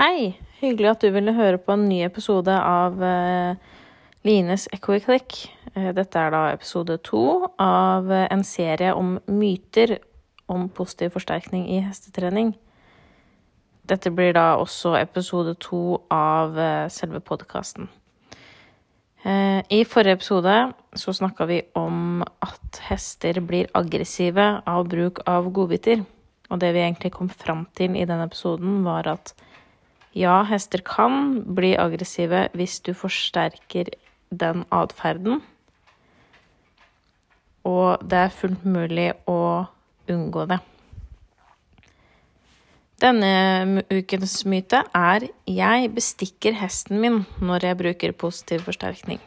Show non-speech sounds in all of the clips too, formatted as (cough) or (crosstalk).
Hei! Hyggelig at du ville høre på en ny episode av eh, Lines Echo-Click. Eh, dette er da episode to av eh, en serie om myter om positiv forsterkning i hestetrening. Dette blir da også episode to av selve podkasten. I forrige episode så snakka vi om at hester blir aggressive av bruk av godbiter. Og det vi egentlig kom fram til i den episoden, var at ja, hester kan bli aggressive hvis du forsterker den atferden. Og det er fullt mulig å unngå det. Denne ukens myte er 'jeg bestikker hesten min når jeg bruker positiv forsterkning'.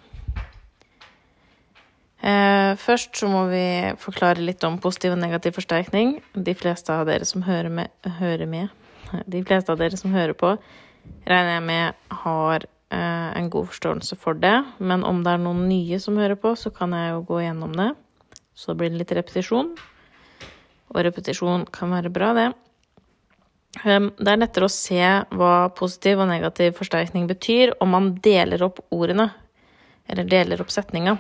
Eh, først så må vi forklare litt om positiv og negativ forsterkning. De fleste av dere som hører med, hører med (laughs) De fleste av dere som hører på, regner jeg med har eh, en god forståelse for det. Men om det er noen nye som hører på, så kan jeg jo gå gjennom det. Så blir det litt repetisjon. Og repetisjon kan være bra, det. Um, det er lettere å se hva positiv og negativ forsterkning betyr om man deler opp ordene, eller deler opp setninga.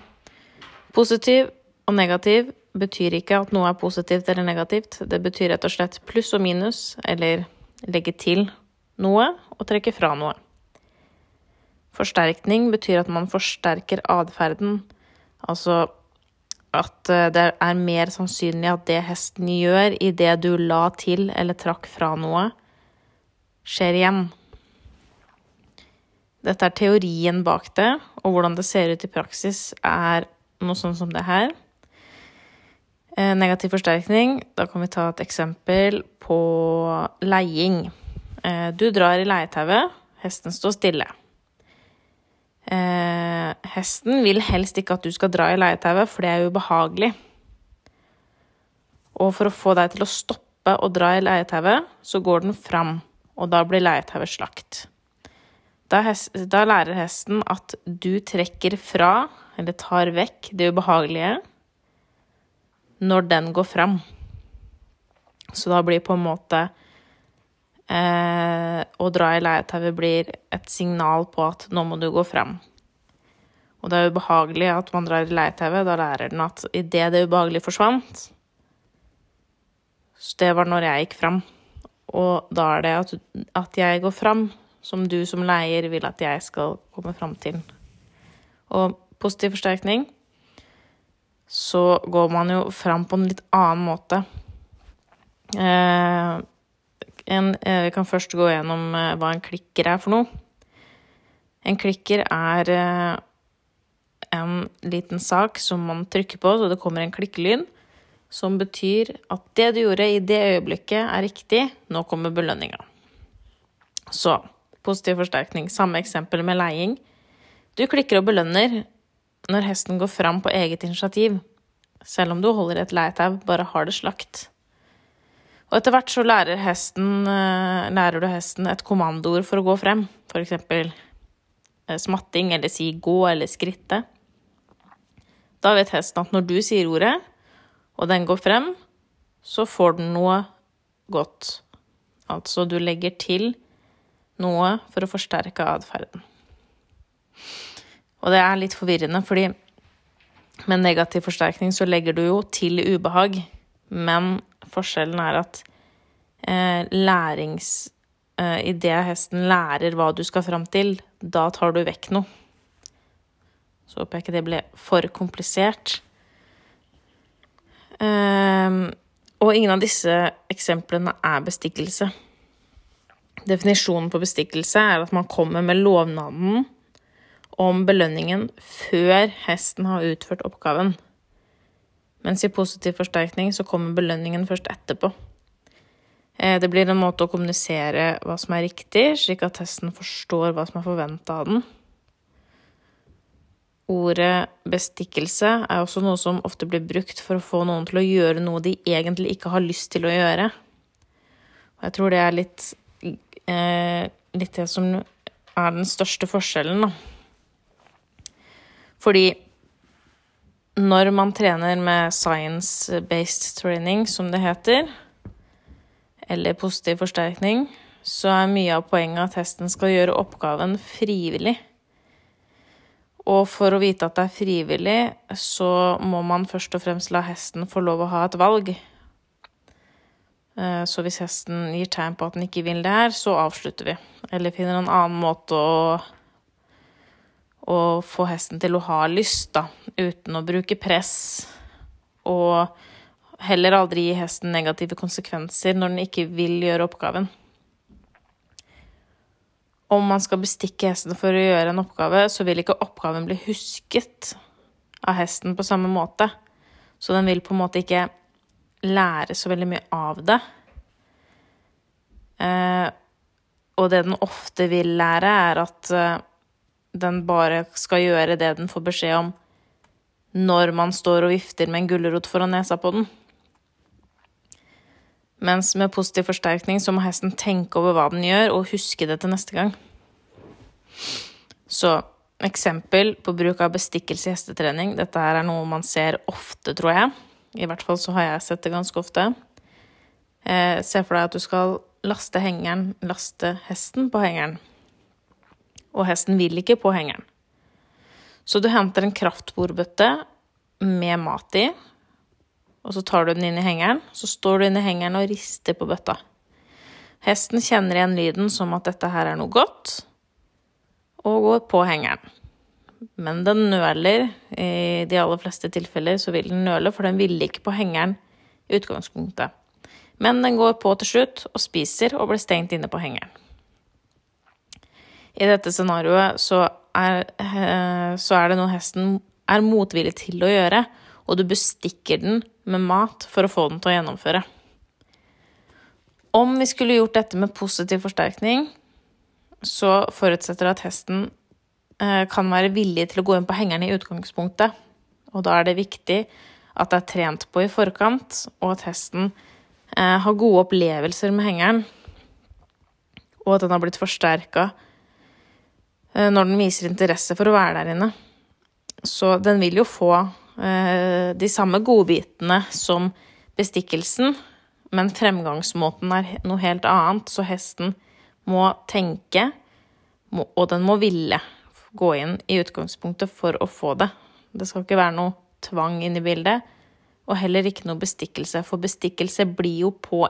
Positiv og negativ betyr ikke at noe er positivt eller negativt. Det betyr rett og slett pluss og minus, eller legge til noe og trekke fra noe. Forsterkning betyr at man forsterker atferden, altså at det er mer sannsynlig at det hesten gjør i det du la til eller trakk fra noe, skjer igjen. Dette er teorien bak det, og hvordan det ser ut i praksis, er noe sånn som det her. Negativ forsterkning, da kan vi ta et eksempel på leiing. Du drar i leietauet, hesten står stille. Eh, hesten vil helst ikke at du skal dra i leietauet, for det er ubehagelig. Og for å få deg til å stoppe å dra i leietauet, så går den fram, og da blir leietauet slakt. Da, da lærer hesten at du trekker fra, eller tar vekk, det ubehagelige når den går fram. Så da blir på en måte Eh, å dra i leietauet blir et signal på at nå må du gå frem. Og det er ubehagelig at man drar i leietauet. Da lærer den at idet det ubehagelige forsvant så Det var når jeg gikk fram. Og da er det at, at jeg går fram, som du som leier vil at jeg skal komme fram til. Og positiv forsterkning så går man jo fram på en litt annen måte. Eh, en, vi kan først gå gjennom hva en klikker er for noe. En klikker er en liten sak som man trykker på, så det kommer en klikkelyd. Som betyr at det du gjorde i det øyeblikket, er riktig. Nå kommer belønninga. Så positiv forsterkning. Samme eksempel med leiing. Du klikker og belønner når hesten går fram på eget initiativ. Selv om du holder et leitau, bare har det slakt. Og etter hvert så lærer, hesten, lærer du hesten et kommandoord for å gå frem. For eksempel smatting, eller si gå, eller skritte. Da vet hesten at når du sier ordet, og den går frem, så får den noe godt. Altså du legger til noe for å forsterke atferden. Og det er litt forvirrende, fordi med negativ forsterkning så legger du jo til ubehag, men forskjellen er at eh, lærings eh, Idet hesten lærer hva du skal fram til, da tar du vekk noe. Så håper jeg ikke det ble for komplisert. Um, og ingen av disse eksemplene er bestikkelse. Definisjonen på bestikkelse er at man kommer med lovnaden om belønningen før hesten har utført oppgaven. Mens i positiv forsterkning så kommer belønningen først etterpå. Det blir en måte å kommunisere hva som er riktig, slik at hesten forstår hva som er forventa av den. Ordet bestikkelse er også noe som ofte blir brukt for å få noen til å gjøre noe de egentlig ikke har lyst til å gjøre. Og jeg tror det er litt, eh, litt det som er den største forskjellen, da. Fordi når man trener med science-based training, som det heter, eller positiv forsterkning, så er mye av poenget at hesten skal gjøre oppgaven frivillig. Og for å vite at det er frivillig, så må man først og fremst la hesten få lov å ha et valg. Eh, så hvis hesten gir tegn på at den ikke vil det her, så avslutter vi. Eller finner en annen måte å, å få hesten til å ha lyst, da, uten å bruke press. Og heller aldri gi hesten negative konsekvenser når den ikke vil gjøre oppgaven om man skal bestikke hesten for å gjøre en oppgave, så vil ikke oppgaven bli husket av hesten på samme måte. Så den vil på en måte ikke lære så veldig mye av det. Eh, og det den ofte vil lære, er at eh, den bare skal gjøre det den får beskjed om når man står og vifter med en gulrot foran nesa på den. Mens med positiv forsterkning så må hesten tenke over hva den gjør, og huske det til neste gang. Så eksempel på bruk av bestikkelse i hestetrening. Dette her er noe man ser ofte, tror jeg. I hvert fall så har jeg sett det ganske ofte. Eh, se for deg at du skal laste hengeren, laste hesten på hengeren. Og hesten vil ikke på hengeren. Så du henter en kraftbordbøtte med mat i, og så tar du den inn i hengeren. Så står du inn i hengeren og rister på bøtta. Hesten kjenner igjen lyden som at dette her er noe godt, og går på hengeren. Men den nøler. I de aller fleste tilfeller så vil den nøle, for den ville ikke på hengeren i utgangspunktet. Men den går på til slutt og spiser og blir stengt inne på hengeren. I dette scenarioet så er, eh, så er det noe hesten er motvillig til å gjøre, og du bestikker den med mat for å få den til å gjennomføre. Om vi skulle gjort dette med positiv forsterkning, så forutsetter det at hesten eh, kan være villig til å gå inn på hengeren i utgangspunktet. Og da er det viktig at det er trent på i forkant, og at hesten eh, har gode opplevelser med hengeren. Og at den har blitt forsterka når den viser interesse for å være der inne. Så den vil jo få Eh, de samme godbitene som bestikkelsen, men fremgangsmåten er noe helt annet, så hesten må tenke, og den må ville gå inn i utgangspunktet for å få det. Det skal ikke være noe tvang inne i bildet, og heller ikke noe bestikkelse, for bestikkelse blir jo på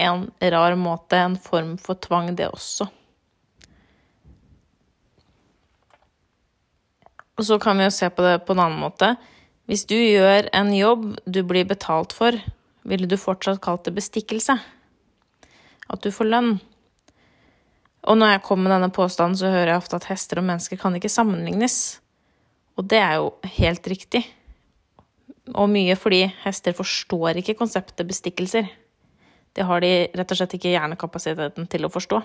en rar måte en form for tvang, det også. Og så kan vi jo se på det på en annen måte. Hvis du gjør en jobb du blir betalt for, ville du fortsatt kalt det bestikkelse? At du får lønn? Og når jeg kommer med denne påstanden, så hører jeg ofte at hester og mennesker kan ikke sammenlignes. Og det er jo helt riktig. Og mye fordi hester forstår ikke konseptet bestikkelser. Det har de rett og slett ikke hjernekapasiteten til å forstå.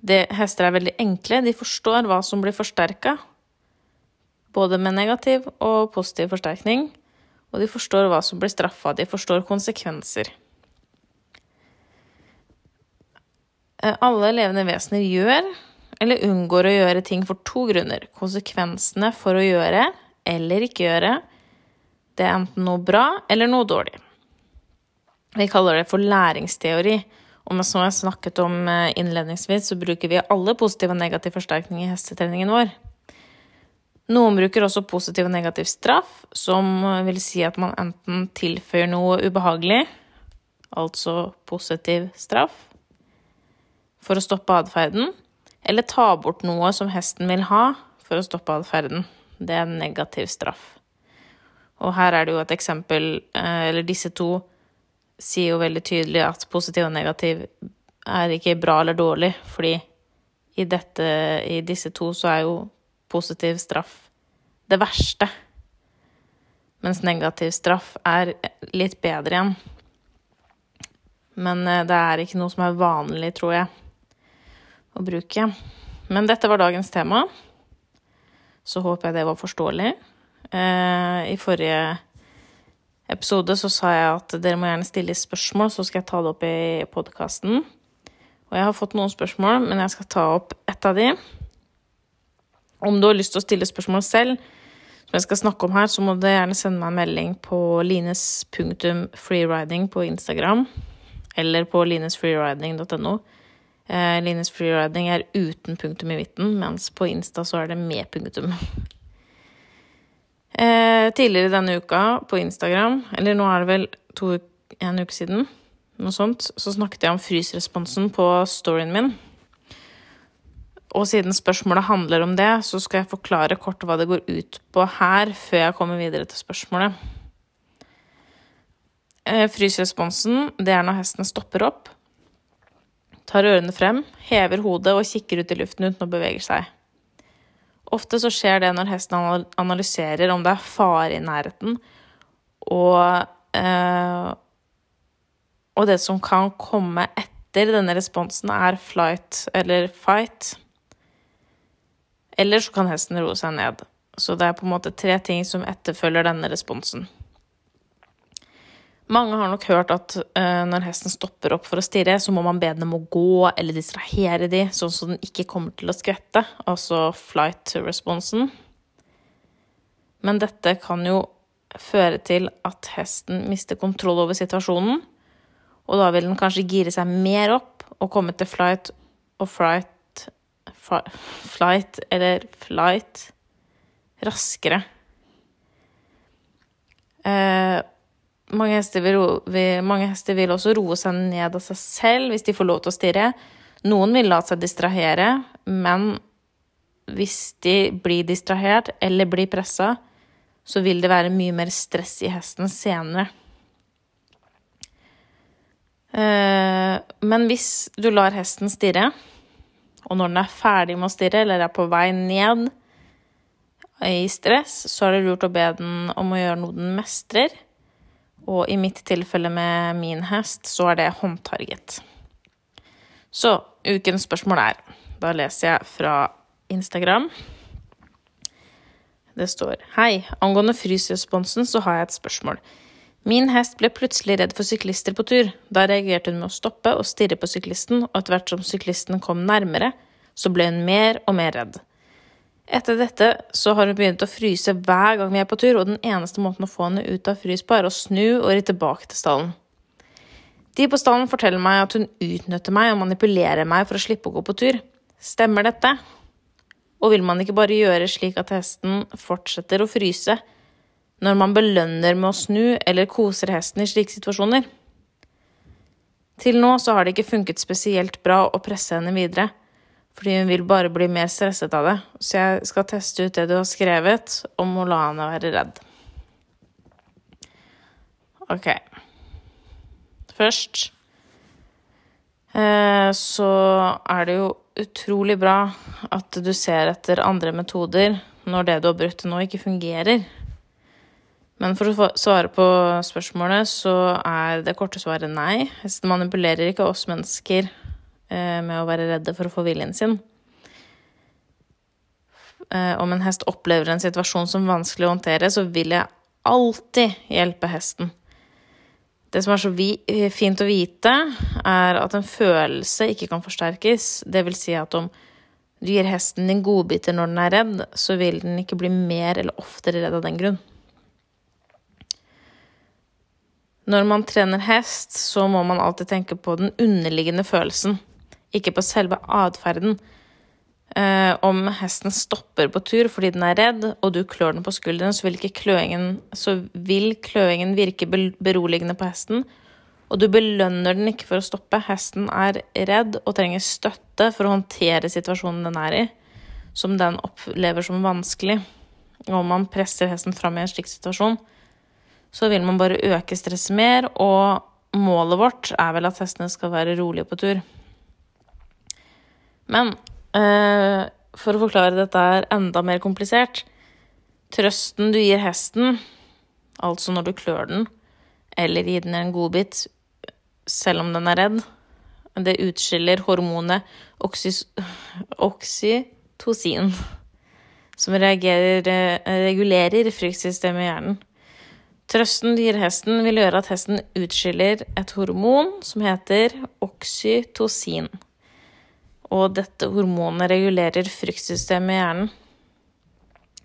Det, hester er veldig enkle, de forstår hva som blir forsterka, både med negativ og positiv forsterkning, og de forstår hva som blir straffa, de forstår konsekvenser. Eh, alle levende vesener gjør eller unngår å gjøre ting for to grunner. Konsekvensene for å gjøre eller ikke gjøre, det er enten noe bra eller noe dårlig. Vi kaller det for læringsteori. Og som jeg snakket om eh, innledningsvis, så bruker vi alle positiv og negativ forsterkning i hestetreningen vår. Noen bruker også positiv og negativ straff, som vil si at man enten tilføyer noe ubehagelig, altså positiv straff, for å stoppe atferden, eller ta bort noe som hesten vil ha for å stoppe atferden. Det er negativ straff. Og her er det jo et eksempel eh, Eller disse to sier jo veldig tydelig at positiv og negativ er ikke bra eller dårlig, fordi i, dette, i disse to så er jo positiv straff det verste. Mens negativ straff er litt bedre igjen. Men eh, det er ikke noe som er vanlig, tror jeg, å bruke. Men dette var dagens tema. Så håper jeg det var forståelig. Eh, I forrige episode så sa jeg at dere må gjerne stille spørsmål, så skal jeg ta det opp i podkasten. Og jeg har fått noen spørsmål, men jeg skal ta opp ett av de. Om du har lyst til å stille spørsmål selv, som jeg skal snakke om her, så må du gjerne sende meg en melding på lines.freeriding på Instagram. eller på linesfreeriding.no. Eh, Lines freeriding er uten punktum i midten, mens på Insta så er det med punktum. Eh, tidligere denne uka på Instagram, eller nå er det vel to, en uke siden, noe sånt, så snakket jeg om frysresponsen på storyen min. Og siden spørsmålet handler om det, så skal jeg forklare kort hva det går ut på her, før jeg kommer videre til spørsmålet. Eh, frysresponsen, det er når hesten stopper opp, tar ørene frem, hever hodet og kikker ut i luften uten å bevege seg. Ofte så skjer det når hesten analyserer om det er fare i nærheten, og, eh, og det som kan komme etter denne responsen, er flight eller fight. Eller så kan hesten roe seg ned. Så det er på en måte tre ting som etterfølger denne responsen. Mange har nok hørt at uh, når hesten stopper opp for å stirre, så må man be dem å gå eller distrahere de, sånn at den ikke kommer til å skvette, altså flight-responsen. Men dette kan jo føre til at hesten mister kontroll over situasjonen, og da vil den kanskje gire seg mer opp og komme til flight og fright flight eller flight raskere. Eh, mange, hester vil, mange, hester vil, også roe seg ned av seg selv hvis de får lov til å stirre. Noen vil la seg distrahere, men hvis de blir distrahert eller blir pressa, så vil det være mye mer stress i hesten senere. Eh, men hvis du lar hesten stirre, og når den er ferdig med å stirre, eller er på vei ned i stress, så er det lurt å be den om å gjøre noe den mestrer. Og i mitt tilfelle med min hest, så er det håndtarget. Så ukens spørsmål er Da leser jeg fra Instagram. Det står Hei, angående frysresponsen så har jeg et spørsmål. Min hest ble plutselig redd for syklister på tur. Da reagerte hun med å stoppe og stirre på syklisten, og etter hvert som syklisten kom nærmere, så ble hun mer og mer redd. Etter dette så har hun begynt å fryse hver gang vi er på tur, og den eneste måten å få henne ut av frys på, er å snu og ri tilbake til stallen. De på stallen forteller meg at hun utnytter meg og manipulerer meg for å slippe å gå på tur. Stemmer dette? Og vil man ikke bare gjøre slik at hesten fortsetter å fryse, når man belønner med å snu eller koser hesten i slike situasjoner. Til nå så har det ikke funket spesielt bra å presse henne videre, fordi hun vil bare bli mer stresset av det, så jeg skal teste ut det du har skrevet om å la henne være redd. Ok. Først eh, så er det jo utrolig bra at du ser etter andre metoder når det du har brukt nå, ikke fungerer. Men for å svare på spørsmålet, så er det korte svaret nei. Hesten manipulerer ikke oss mennesker med å være redde for å få viljen sin. Eh, om en hest opplever en situasjon som vanskelig å håndtere, så vil jeg alltid hjelpe hesten. Det som er så fint å vite, er at en følelse ikke kan forsterkes. Det vil si at om du gir hesten din godbiter når den er redd, så vil den ikke bli mer eller oftere redd av den grunn. Når man trener hest, så må man alltid tenke på den underliggende følelsen, ikke på selve atferden. Eh, om hesten stopper på tur fordi den er redd, og du klør den på skulderen, så vil, kløingen, så vil kløingen virke beroligende på hesten, og du belønner den ikke for å stoppe. Hesten er redd og trenger støtte for å håndtere situasjonen den er i, som den opplever som vanskelig. Og om man presser hesten fram i en slik situasjon, så vil man bare øke stresset mer, og målet vårt er vel at hestene skal være rolige på tur. Men eh, for å forklare dette er enda mer komplisert Trøsten du gir hesten, altså når du klør den, eller gir den en godbit selv om den er redd, det utskiller hormonet oksys oksytocin, som reagerer, eh, regulerer fryktsystemet i hjernen. Trøsten du gir hesten, vil gjøre at hesten utskiller et hormon som heter oksytocin. Og dette hormonet regulerer fryktsystemet i hjernen.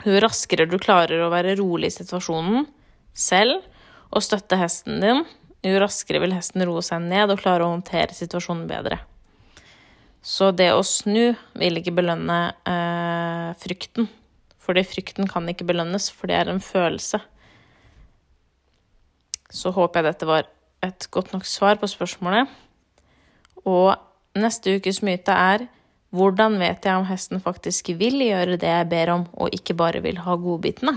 Jo raskere du klarer å være rolig i situasjonen selv og støtte hesten din, jo raskere vil hesten roe seg ned og klare å håndtere situasjonen bedre. Så det å snu vil ikke belønne eh, frykten. Fordi frykten kan ikke belønnes, for det er en følelse. Så håper jeg dette var et godt nok svar på spørsmålet. Og neste ukes myte er hvordan vet jeg om hesten faktisk vil gjøre det jeg ber om, og ikke bare vil ha godbitene?